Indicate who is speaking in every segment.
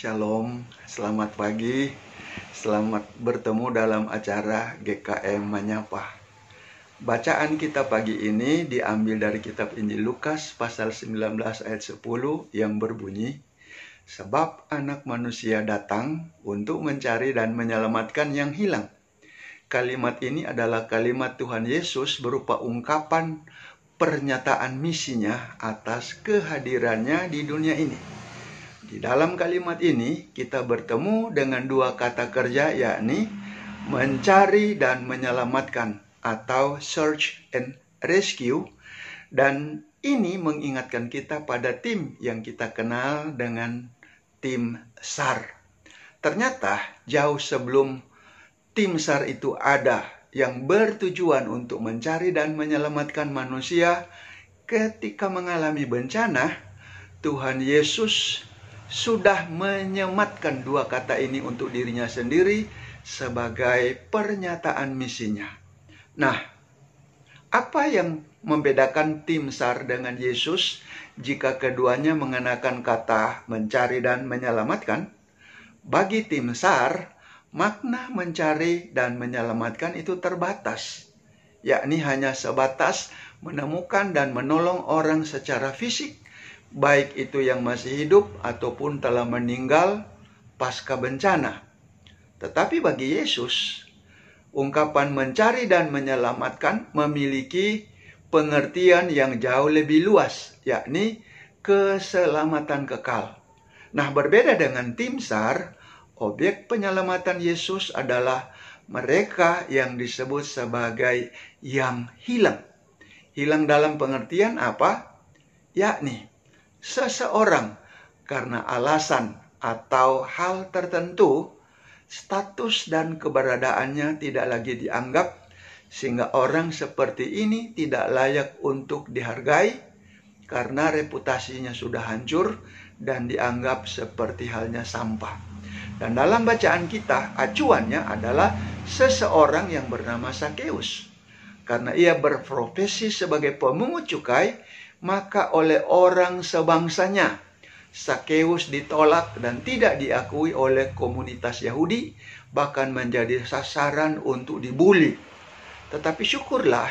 Speaker 1: Shalom, selamat pagi. Selamat bertemu dalam acara GKM Menyapa. Bacaan kita pagi ini diambil dari kitab Injil Lukas pasal 19 ayat 10 yang berbunyi, Sebab anak manusia datang untuk mencari dan menyelamatkan yang hilang. Kalimat ini adalah kalimat Tuhan Yesus berupa ungkapan pernyataan misinya atas kehadirannya di dunia ini. Di dalam kalimat ini kita bertemu dengan dua kata kerja yakni mencari dan menyelamatkan atau search and rescue dan ini mengingatkan kita pada tim yang kita kenal dengan tim SAR. Ternyata jauh sebelum tim SAR itu ada yang bertujuan untuk mencari dan menyelamatkan manusia ketika mengalami bencana, Tuhan Yesus sudah menyematkan dua kata ini untuk dirinya sendiri sebagai pernyataan misinya. Nah, apa yang membedakan tim SAR dengan Yesus jika keduanya mengenakan kata mencari dan menyelamatkan? Bagi tim SAR, makna mencari dan menyelamatkan itu terbatas, yakni hanya sebatas menemukan dan menolong orang secara fisik, baik itu yang masih hidup ataupun telah meninggal pasca bencana. Tetapi bagi Yesus, ungkapan mencari dan menyelamatkan memiliki pengertian yang jauh lebih luas, yakni keselamatan kekal. Nah, berbeda dengan tim SAR, objek penyelamatan Yesus adalah mereka yang disebut sebagai yang hilang. Hilang dalam pengertian apa? Yakni seseorang karena alasan atau hal tertentu, status dan keberadaannya tidak lagi dianggap sehingga orang seperti ini tidak layak untuk dihargai karena reputasinya sudah hancur dan dianggap seperti halnya sampah. Dan dalam bacaan kita, acuannya adalah seseorang yang bernama Sakeus. Karena ia berprofesi sebagai pemungut cukai, maka oleh orang sebangsanya, Sakeus ditolak dan tidak diakui oleh komunitas Yahudi, bahkan menjadi sasaran untuk dibully tetapi syukurlah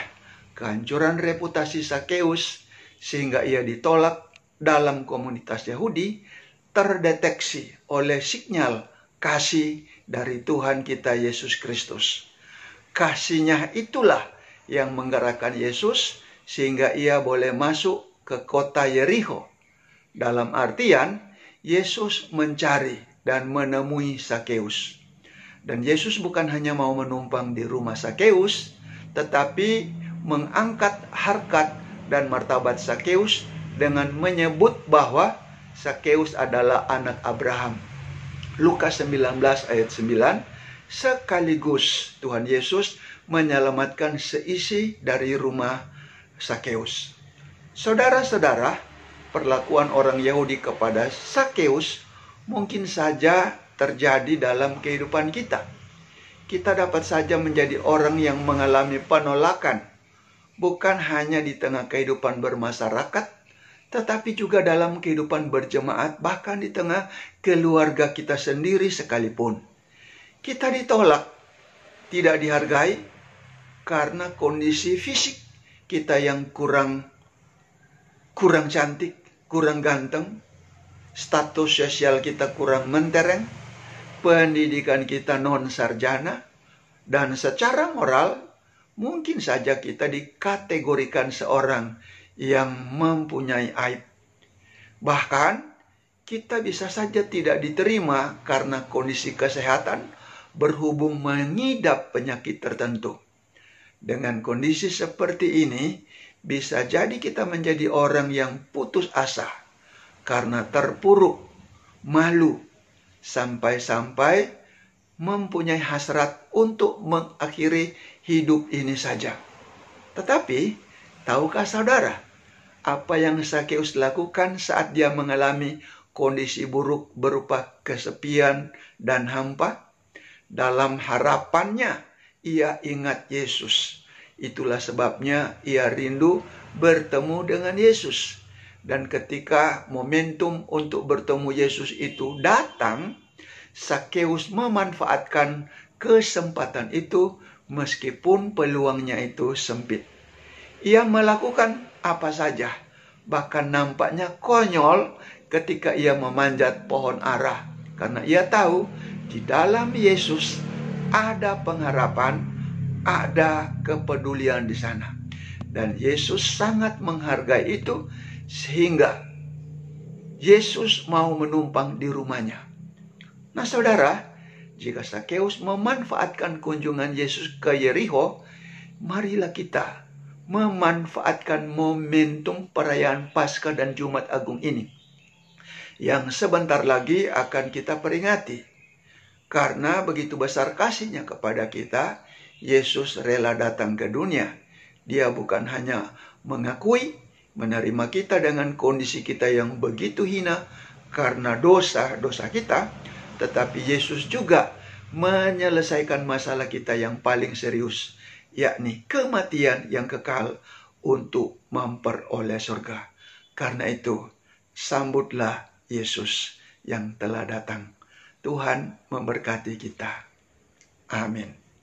Speaker 1: kehancuran reputasi Sakeus sehingga ia ditolak dalam komunitas Yahudi terdeteksi oleh sinyal kasih dari Tuhan kita Yesus Kristus. Kasihnya itulah yang menggerakkan Yesus sehingga ia boleh masuk ke kota Yericho. Dalam artian, Yesus mencari dan menemui Sakeus. Dan Yesus bukan hanya mau menumpang di rumah Sakeus, tetapi mengangkat harkat dan martabat Sakeus dengan menyebut bahwa Sakeus adalah anak Abraham. Lukas 19 ayat 9 sekaligus Tuhan Yesus menyelamatkan seisi dari rumah Sakeus. Saudara-saudara, perlakuan orang Yahudi kepada Sakeus mungkin saja terjadi dalam kehidupan kita kita dapat saja menjadi orang yang mengalami penolakan, bukan hanya di tengah kehidupan bermasyarakat, tetapi juga dalam kehidupan berjemaat, bahkan di tengah keluarga kita sendiri sekalipun. Kita ditolak, tidak dihargai karena kondisi fisik kita yang kurang kurang cantik, kurang ganteng, status sosial kita kurang mentereng, pendidikan kita non sarjana, dan secara moral mungkin saja kita dikategorikan seorang yang mempunyai aib. Bahkan kita bisa saja tidak diterima karena kondisi kesehatan berhubung mengidap penyakit tertentu. Dengan kondisi seperti ini, bisa jadi kita menjadi orang yang putus asa karena terpuruk, malu, sampai-sampai mempunyai hasrat untuk mengakhiri hidup ini saja. Tetapi, tahukah saudara apa yang Sakeus lakukan saat dia mengalami kondisi buruk berupa kesepian dan hampa? Dalam harapannya, ia ingat Yesus. Itulah sebabnya ia rindu bertemu dengan Yesus. Dan ketika momentum untuk bertemu Yesus itu datang, Sakeus memanfaatkan kesempatan itu meskipun peluangnya itu sempit. Ia melakukan apa saja, bahkan nampaknya konyol ketika ia memanjat pohon arah karena ia tahu di dalam Yesus ada pengharapan, ada kepedulian di sana. Dan Yesus sangat menghargai itu sehingga Yesus mau menumpang di rumahnya. Nah saudara, jika Sakeus memanfaatkan kunjungan Yesus ke Yeriho, marilah kita memanfaatkan momentum perayaan Paskah dan Jumat Agung ini. Yang sebentar lagi akan kita peringati. Karena begitu besar kasihnya kepada kita, Yesus rela datang ke dunia. Dia bukan hanya mengakui menerima kita dengan kondisi kita yang begitu hina karena dosa-dosa kita, tetapi Yesus juga menyelesaikan masalah kita yang paling serius, yakni kematian yang kekal untuk memperoleh surga. Karena itu, sambutlah Yesus yang telah datang. Tuhan memberkati kita. Amin.